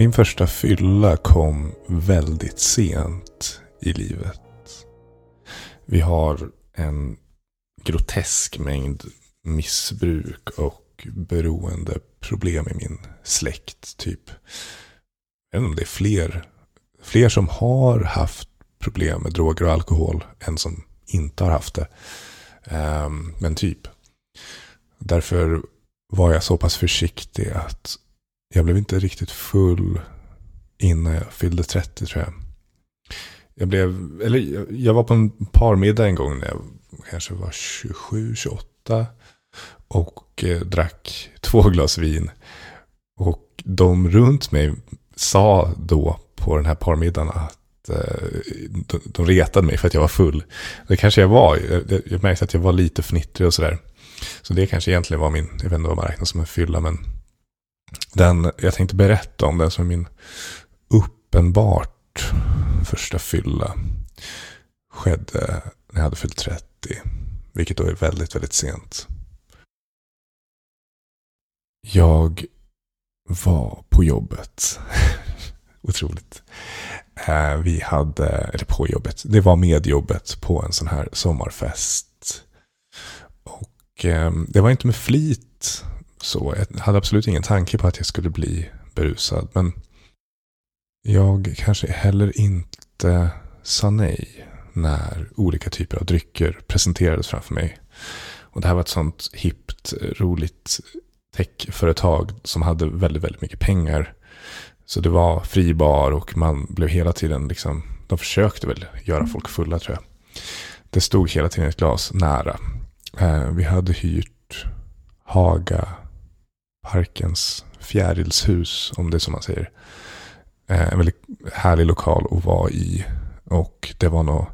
Min första fylla kom väldigt sent i livet. Vi har en grotesk mängd missbruk och beroendeproblem i min släkt. Typ. Jag vet inte om det är fler, fler som har haft problem med droger och alkohol än som inte har haft det. Ehm, men typ. Därför var jag så pass försiktig att jag blev inte riktigt full innan jag fyllde 30 tror jag. Jag, blev, eller jag var på en parmiddag en gång när jag kanske var 27, 28. Och eh, drack två glas vin. Och de runt mig sa då på den här parmiddagen att eh, de, de retade mig för att jag var full. Det kanske jag var. Jag, jag märkte att jag var lite fnittrig och sådär. Så det kanske egentligen var min, jag vet inte vad man räknar som en fylla, men den jag tänkte berätta om, den som är min uppenbart första fylla, skedde när jag hade fyllt 30. Vilket då är väldigt, väldigt sent. Jag var på jobbet. Otroligt. Eh, vi hade, eller på jobbet, det var med jobbet på en sån här sommarfest. Och ehm, det var inte med flit så. Jag hade absolut ingen tanke på att jag skulle bli berusad. Men jag kanske heller inte sa nej när olika typer av drycker presenterades framför mig. Och det här var ett sånt hippt, roligt techföretag som hade väldigt, väldigt mycket pengar. Så det var fri bar och man blev hela tiden liksom, de försökte väl göra folk fulla tror jag. Det stod hela tiden ett glas nära. Eh, vi hade hyrt Haga parkens fjärilshus, om det är som man säger. Eh, en väldigt härlig lokal att vara i. Och det var nog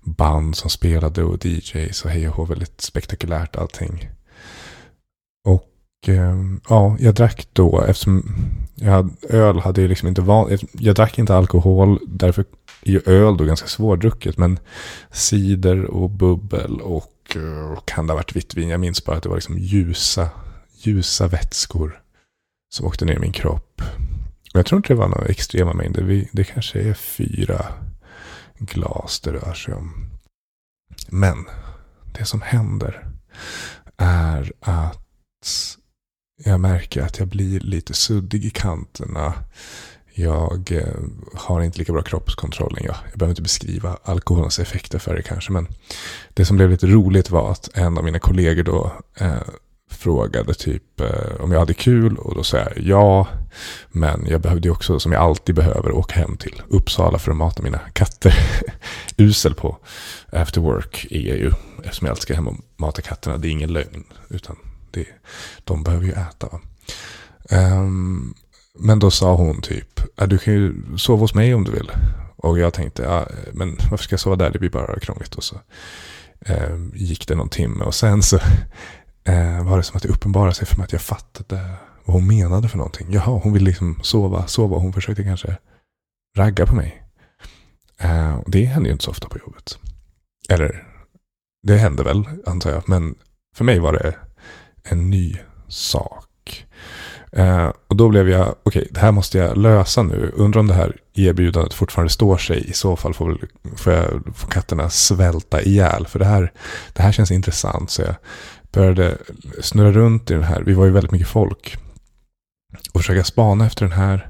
band som spelade och DJs och hej och hå, väldigt spektakulärt allting. Och eh, ja, jag drack då eftersom jag hade, öl hade jag liksom inte van, jag drack inte alkohol, därför är ju öl då ganska svårdrucket. Men cider och bubbel och eh, och kan det ha varit vitt vin. Jag minns bara att det var liksom ljusa, ljusa vätskor som åkte ner i min kropp. Jag tror inte det var några extrema mängder. Det kanske är fyra glas det rör sig om. Men det som händer är att jag märker att jag blir lite suddig i kanterna. Jag eh, har inte lika bra kroppskontroll. Jag, jag behöver inte beskriva alkoholens effekter för det kanske. Men det som blev lite roligt var att en av mina kollegor då eh, frågade typ eh, om jag hade kul och då sa jag ja. Men jag behövde också, som jag alltid behöver, åka hem till Uppsala för att mata mina katter. Usel på after work är jag ju, eftersom jag alltid ska hem och mata katterna. Det är ingen lögn, utan det, de behöver ju äta. Um, men då sa hon typ, du kan ju sova hos mig om du vill. Och jag tänkte, ja, men varför ska jag sova där? Det blir bara krångligt. Och så um, gick det någon timme och sen så eh, var det som att det uppenbarade sig för mig att jag fattade vad hon menade för någonting. Jaha, hon vill liksom sova, sova. Hon försökte kanske ragga på mig. Eh, det händer ju inte så ofta på jobbet. Eller, det hände väl, antar jag. Men för mig var det en ny sak. Eh, och då blev jag, okej, okay, det här måste jag lösa nu. Undrar om det här erbjudandet fortfarande står sig. I så fall får, väl, får, jag, får katterna svälta ihjäl. För det här, det här känns intressant. Så jag började snurra runt i den här. Vi var ju väldigt mycket folk. Och försöka spana efter den här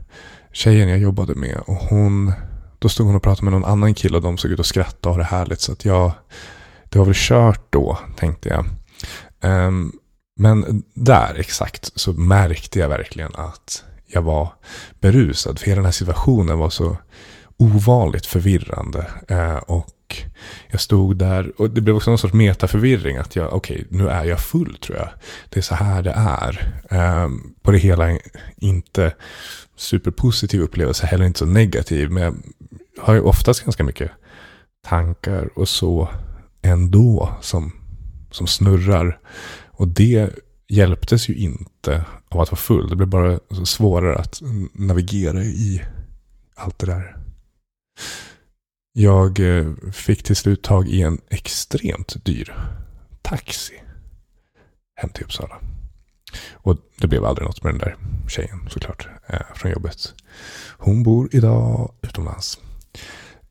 tjejen jag jobbade med. Och hon, då stod hon och pratade med någon annan kille och de såg ut att skratta och ha det härligt. Så att jag, det var väl kört då, tänkte jag. Um, men där exakt så märkte jag verkligen att jag var berusad. För hela den här situationen var så ovanligt förvirrande. Uh, och jag stod där och det blev också någon sorts metaförvirring. Att jag, okej, okay, nu är jag full tror jag. Det är så här det är. Um, på det hela inte superpositiv upplevelse, heller inte så negativ. Men jag har ju oftast ganska mycket tankar och så ändå som, som snurrar. Och det hjälptes ju inte av att vara full. Det blev bara svårare att navigera i allt det där. Jag eh, fick till slut tag i en extremt dyr taxi hem till Uppsala. Och det blev aldrig något med den där tjejen såklart eh, från jobbet. Hon bor idag utomlands.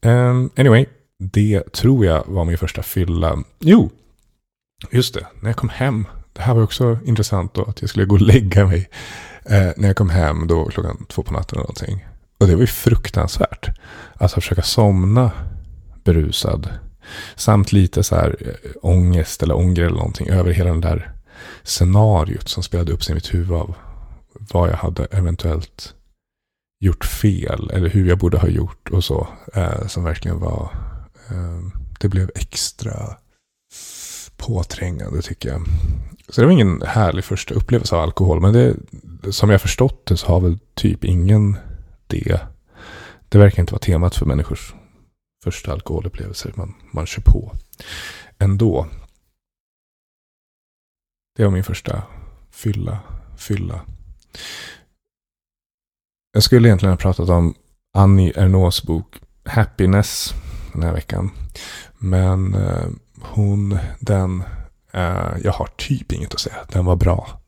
Um, anyway, det tror jag var min första fylla. Jo, just det, när jag kom hem. Det här var också intressant då, att jag skulle gå och lägga mig. Eh, när jag kom hem då klockan två på natten eller någonting. Och det var ju fruktansvärt. Alltså försöka somna berusad. Samt lite så här eh, ångest eller ånger eller någonting över hela den där scenariot som spelade upp sig i mitt huvud av vad jag hade eventuellt gjort fel eller hur jag borde ha gjort och så. Eh, som verkligen var, eh, det blev extra påträngande tycker jag. Så det var ingen härlig första upplevelse av alkohol. Men det, som jag förstått det så har väl typ ingen det. Det verkar inte vara temat för människors första alkoholupplevelser. Man, man kör på ändå. Det var min första fylla. fylla. Jag skulle egentligen ha pratat om Annie Ernaux bok Happiness den här veckan. Men eh, hon, den, eh, jag har typ inget att säga. Den var bra.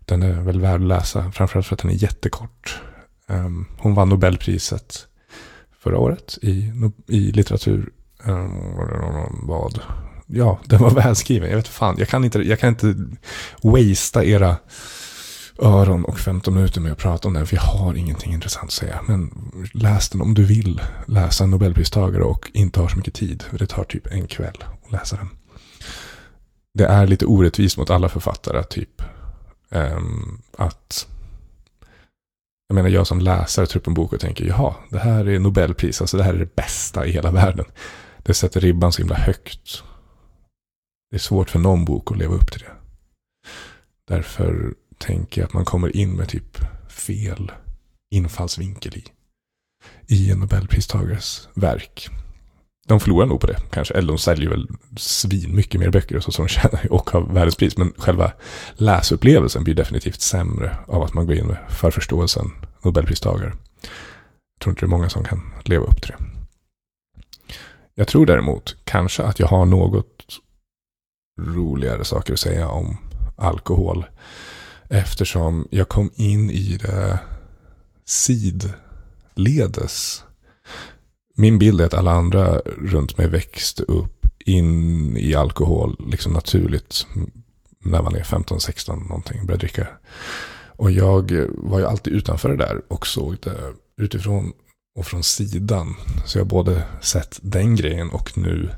Den är väl värd att läsa. Framförallt för att den är jättekort. Um, hon vann Nobelpriset förra året i, i litteratur. Um, vad? Ja, den var välskriven. Jag vet fan, jag kan inte, jag kan inte wastea era öron och 15 minuter med att prata om den. För jag har ingenting intressant att säga. Men läs den om du vill läsa en Nobelpristagare och inte har så mycket tid. Det tar typ en kväll att läsa den. Det är lite orättvist mot alla författare typ. Um, att jag menar, jag som läsare tar upp en bok och tänker, jaha, det här är Nobelpris, alltså det här är det bästa i hela världen. Det sätter ribban så himla högt. Det är svårt för någon bok att leva upp till det. Därför tänker jag att man kommer in med typ fel infallsvinkel i, i en Nobelpristagares verk. De förlorar nog på det kanske. Eller de säljer väl svin mycket mer böcker och så som de tjänar och har världens pris. Men själva läsupplevelsen blir definitivt sämre av att man går in med förförståelsen Nobelpristagare. Jag tror inte det är många som kan leva upp till det. Jag tror däremot kanske att jag har något roligare saker att säga om alkohol. Eftersom jag kom in i det sidledes min bild är att alla andra runt mig växte upp in i alkohol liksom naturligt. När man är 15-16 någonting, började dricka. Och jag var ju alltid utanför det där och såg det utifrån och från sidan. Så jag har både sett den grejen och nu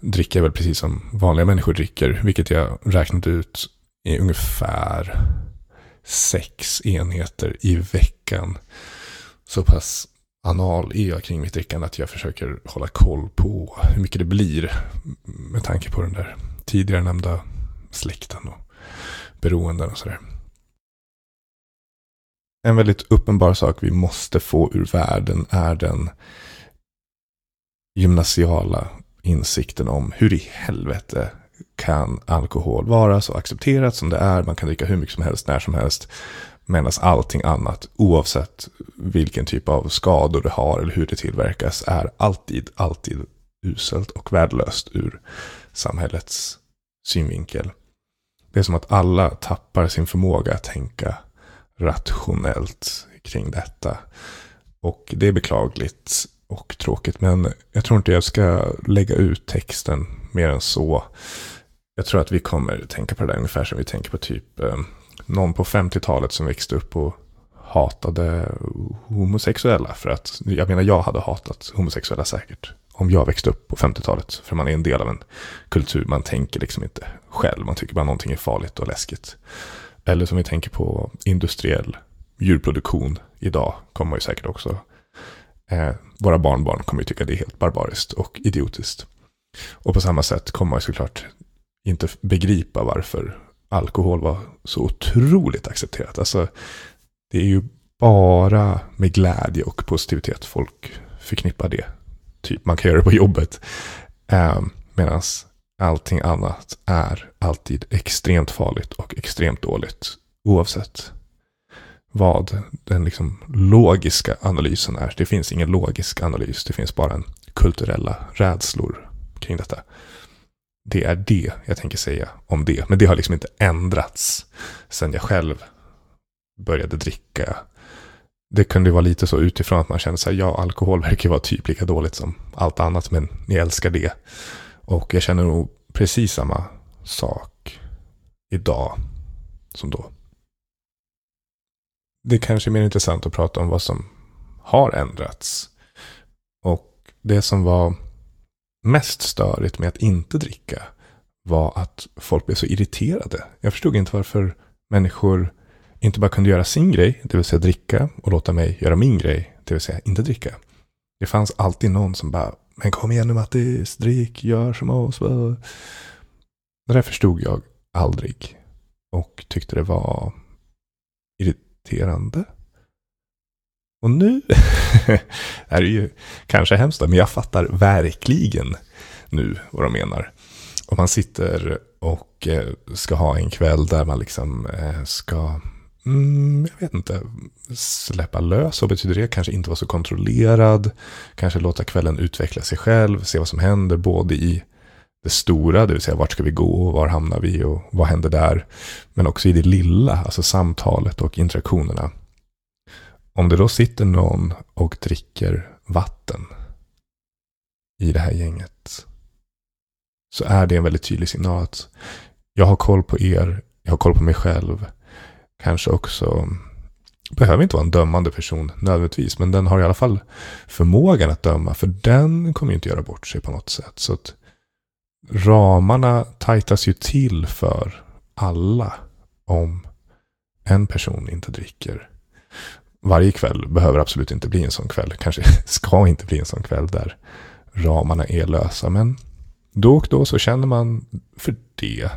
dricker jag väl precis som vanliga människor dricker. Vilket jag räknat ut i ungefär sex enheter i veckan. Så pass anal är jag kring mitt drickande att jag försöker hålla koll på hur mycket det blir med tanke på den där tidigare nämnda släkten och beroenden och sådär. En väldigt uppenbar sak vi måste få ur världen är den gymnasiala insikten om hur i helvete kan alkohol vara så accepterat som det är. Man kan dricka hur mycket som helst, när som helst. Medan allting annat, oavsett vilken typ av skador det har eller hur det tillverkas, är alltid, alltid uselt och värdelöst ur samhällets synvinkel. Det är som att alla tappar sin förmåga att tänka rationellt kring detta. Och det är beklagligt och tråkigt. Men jag tror inte jag ska lägga ut texten mer än så. Jag tror att vi kommer tänka på det där ungefär som vi tänker på typ eh, någon på 50-talet som växte upp och hatade homosexuella. För att, jag menar jag hade hatat homosexuella säkert. Om jag växte upp på 50-talet. För man är en del av en kultur. Man tänker liksom inte själv. Man tycker bara någonting är farligt och läskigt. Eller som vi tänker på industriell djurproduktion idag. Kommer man ju säkert också. Eh, våra barnbarn kommer ju tycka det är helt barbariskt och idiotiskt. Och på samma sätt kommer man ju såklart inte begripa varför alkohol var så otroligt accepterat. Alltså, det är ju bara med glädje och positivitet folk förknippar det. Typ, man kan göra det på jobbet. Eh, Medan allting annat är alltid extremt farligt och extremt dåligt. Oavsett vad den liksom logiska analysen är. Det finns ingen logisk analys. Det finns bara en kulturella rädslor kring detta. Det är det jag tänker säga om det. Men det har liksom inte ändrats sen jag själv började dricka. Det kunde vara lite så utifrån att man kände sig ja, alkohol verkar vara typ lika dåligt som allt annat, men ni älskar det. Och jag känner nog precis samma sak idag som då. Det kanske är mer intressant att prata om vad som har ändrats. Och det som var mest störigt med att inte dricka var att folk blev så irriterade. Jag förstod inte varför människor inte bara kunde göra sin grej, det vill säga dricka, och låta mig göra min grej, det vill säga inte dricka. Det fanns alltid någon som bara, men kom igen nu Mattis, drick, gör som oss. Det där förstod jag aldrig och tyckte det var irriterande. Och nu, det här är ju kanske hemskt, men jag fattar verkligen nu vad de menar. Om man sitter och eh, ska ha en kväll där man liksom eh, ska, mm, jag vet inte, släppa lös. Vad betyder det? Kanske inte vara så kontrollerad. Kanske låta kvällen utveckla sig själv, se vad som händer både i det stora, det vill säga vart ska vi gå, var hamnar vi och vad händer där. Men också i det lilla, alltså samtalet och interaktionerna. Om det då sitter någon och dricker vatten i det här gänget så är det en väldigt tydlig signal att jag har koll på er, jag har koll på mig själv. Kanske också, behöver inte vara en dömande person nödvändigtvis, men den har i alla fall förmågan att döma, för den kommer ju inte göra bort sig på något sätt. Så att ramarna tajtas ju till för alla om en person inte dricker varje kväll behöver absolut inte bli en sån kväll. Kanske ska inte bli en sån kväll där ramarna är lösa. Men då och då så känner man för det.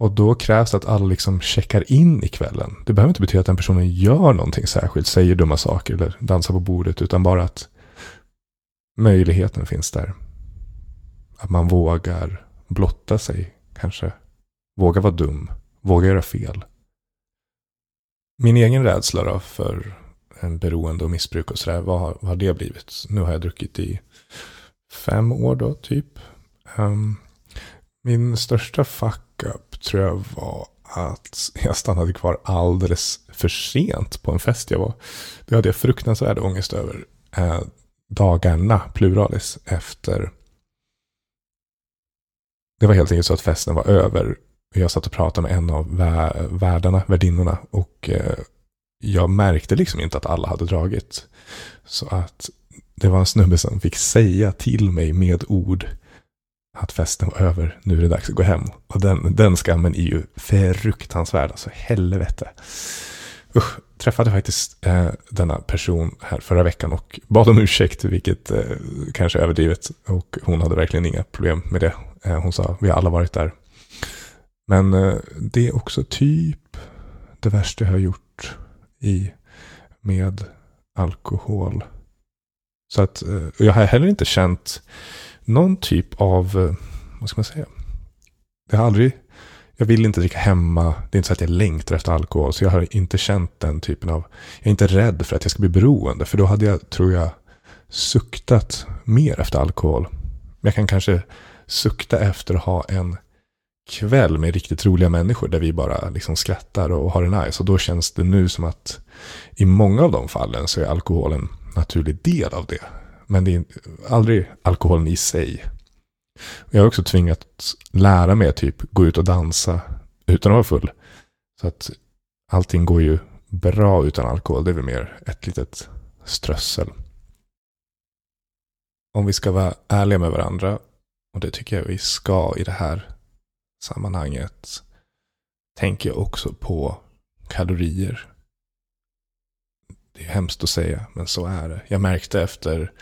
Och då krävs det att alla liksom checkar in i kvällen. Det behöver inte betyda att den personen gör någonting särskilt, säger dumma saker eller dansar på bordet, utan bara att möjligheten finns där. Att man vågar blotta sig, kanske. Våga vara dum, våga göra fel min egen rädsla då för en beroende och missbruk och sådär, vad, vad har det blivit? Nu har jag druckit i fem år då, typ. Um, min största fuck-up tror jag var att jag stannade kvar alldeles för sent på en fest jag var. Det hade jag fruktansvärd ångest över. Eh, dagarna, pluralis, efter. Det var helt enkelt så att festen var över jag satt och pratade med en av värdarna, värdinnorna. Och eh, jag märkte liksom inte att alla hade dragit. Så att det var en snubbe som fick säga till mig med ord att festen var över, nu är det dags att gå hem. Och den, den skammen är ju fruktansvärd, alltså helvete. Usch, träffade faktiskt eh, denna person här förra veckan och bad om ursäkt, vilket eh, kanske är överdrivet. Och hon hade verkligen inga problem med det. Eh, hon sa, vi har alla varit där. Men eh, det är också typ det värsta jag har gjort i, med alkohol. Så att eh, jag har heller inte känt någon typ av, eh, vad ska man säga? Det har aldrig, jag vill inte dricka hemma. Det är inte så att jag längtar efter alkohol. Så jag har inte känt den typen av, jag är inte rädd för att jag ska bli beroende. För då hade jag, tror jag, suktat mer efter alkohol. Jag kan kanske sukta efter att ha en kväll med riktigt roliga människor där vi bara liksom skrattar och har det nice. Och då känns det nu som att i många av de fallen så är alkohol en naturlig del av det. Men det är aldrig alkoholen i sig. Jag har också tvingats lära mig att typ gå ut och dansa utan att vara full. Så att allting går ju bra utan alkohol. Det är väl mer ett litet strössel. Om vi ska vara ärliga med varandra, och det tycker jag vi ska i det här sammanhanget tänker jag också på kalorier. Det är hemskt att säga, men så är det. Jag märkte efter,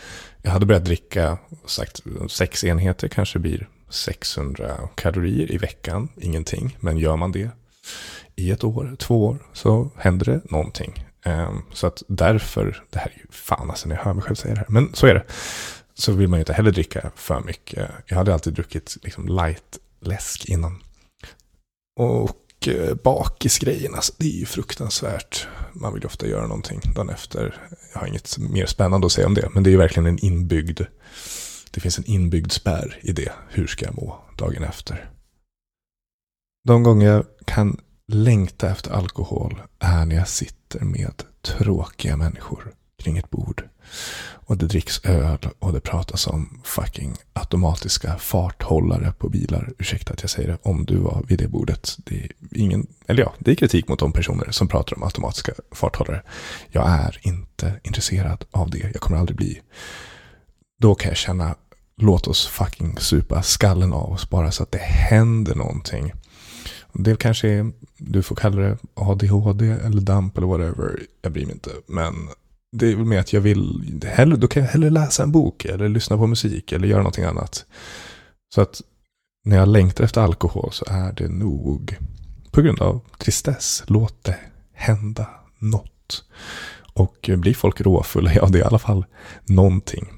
jag hade börjat dricka, sagt sex enheter kanske blir 600 kalorier i veckan, ingenting. Men gör man det i ett år, två år, så händer det någonting. Ehm, så att därför, det här är ju fan alltså när jag hör mig själv säga det här, men så är det. Så vill man ju inte heller dricka för mycket. Jag hade alltid druckit liksom light läsk innan. Och och bakisgrejen, alltså, det är ju fruktansvärt. Man vill ju ofta göra någonting dagen efter. Jag har inget mer spännande att säga om det, men det är ju verkligen en inbyggd Det finns en inbyggd spärr i det. Hur ska jag må dagen efter? De gånger jag kan längta efter alkohol är när jag sitter med tråkiga människor kring ett bord. Och det dricks öl och det pratas om fucking automatiska farthållare på bilar. Ursäkta att jag säger det, om du var vid det bordet. Det är ingen, eller ja, det är kritik mot de personer som pratar om automatiska farthållare. Jag är inte intresserad av det, jag kommer aldrig bli. Då kan jag känna, låt oss fucking supa skallen av oss bara så att det händer någonting. Det kanske är, du får kalla det ADHD eller DAMP eller whatever. Jag bryr mig inte. Men det är väl mer att jag vill, hellre, då kan jag hellre läsa en bok eller lyssna på musik eller göra någonting annat. Så att när jag längtar efter alkohol så är det nog på grund av tristess. Låt det hända något. Och blir folk råfulla, ja det är i alla fall någonting.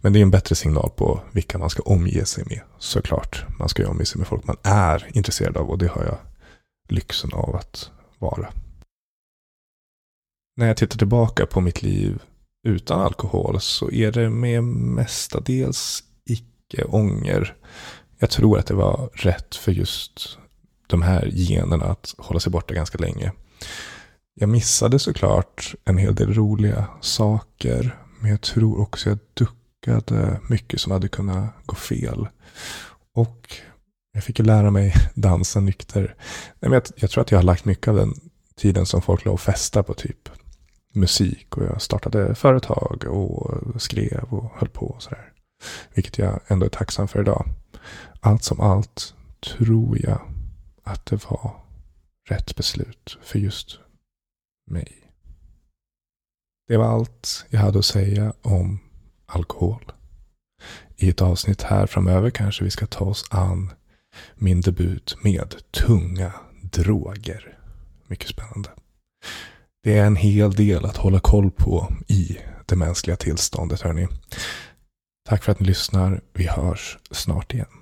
Men det är en bättre signal på vilka man ska omge sig med, såklart. Man ska ju omge sig med folk man är intresserad av och det har jag lyxen av att vara. När jag tittar tillbaka på mitt liv utan alkohol så är det med mestadels icke-ånger. Jag tror att det var rätt för just de här generna att hålla sig borta ganska länge. Jag missade såklart en hel del roliga saker. Men jag tror också jag duckade mycket som hade kunnat gå fel. Och jag fick ju lära mig dansa nykter. Jag, jag tror att jag har lagt mycket av den tiden som folk låg och festa på typ musik och jag startade företag och skrev och höll på och sådär. Vilket jag ändå är tacksam för idag. Allt som allt tror jag att det var rätt beslut för just mig. Det var allt jag hade att säga om alkohol. I ett avsnitt här framöver kanske vi ska ta oss an min debut med tunga droger. Mycket spännande. Det är en hel del att hålla koll på i det mänskliga tillståndet, hörni. Tack för att ni lyssnar. Vi hörs snart igen.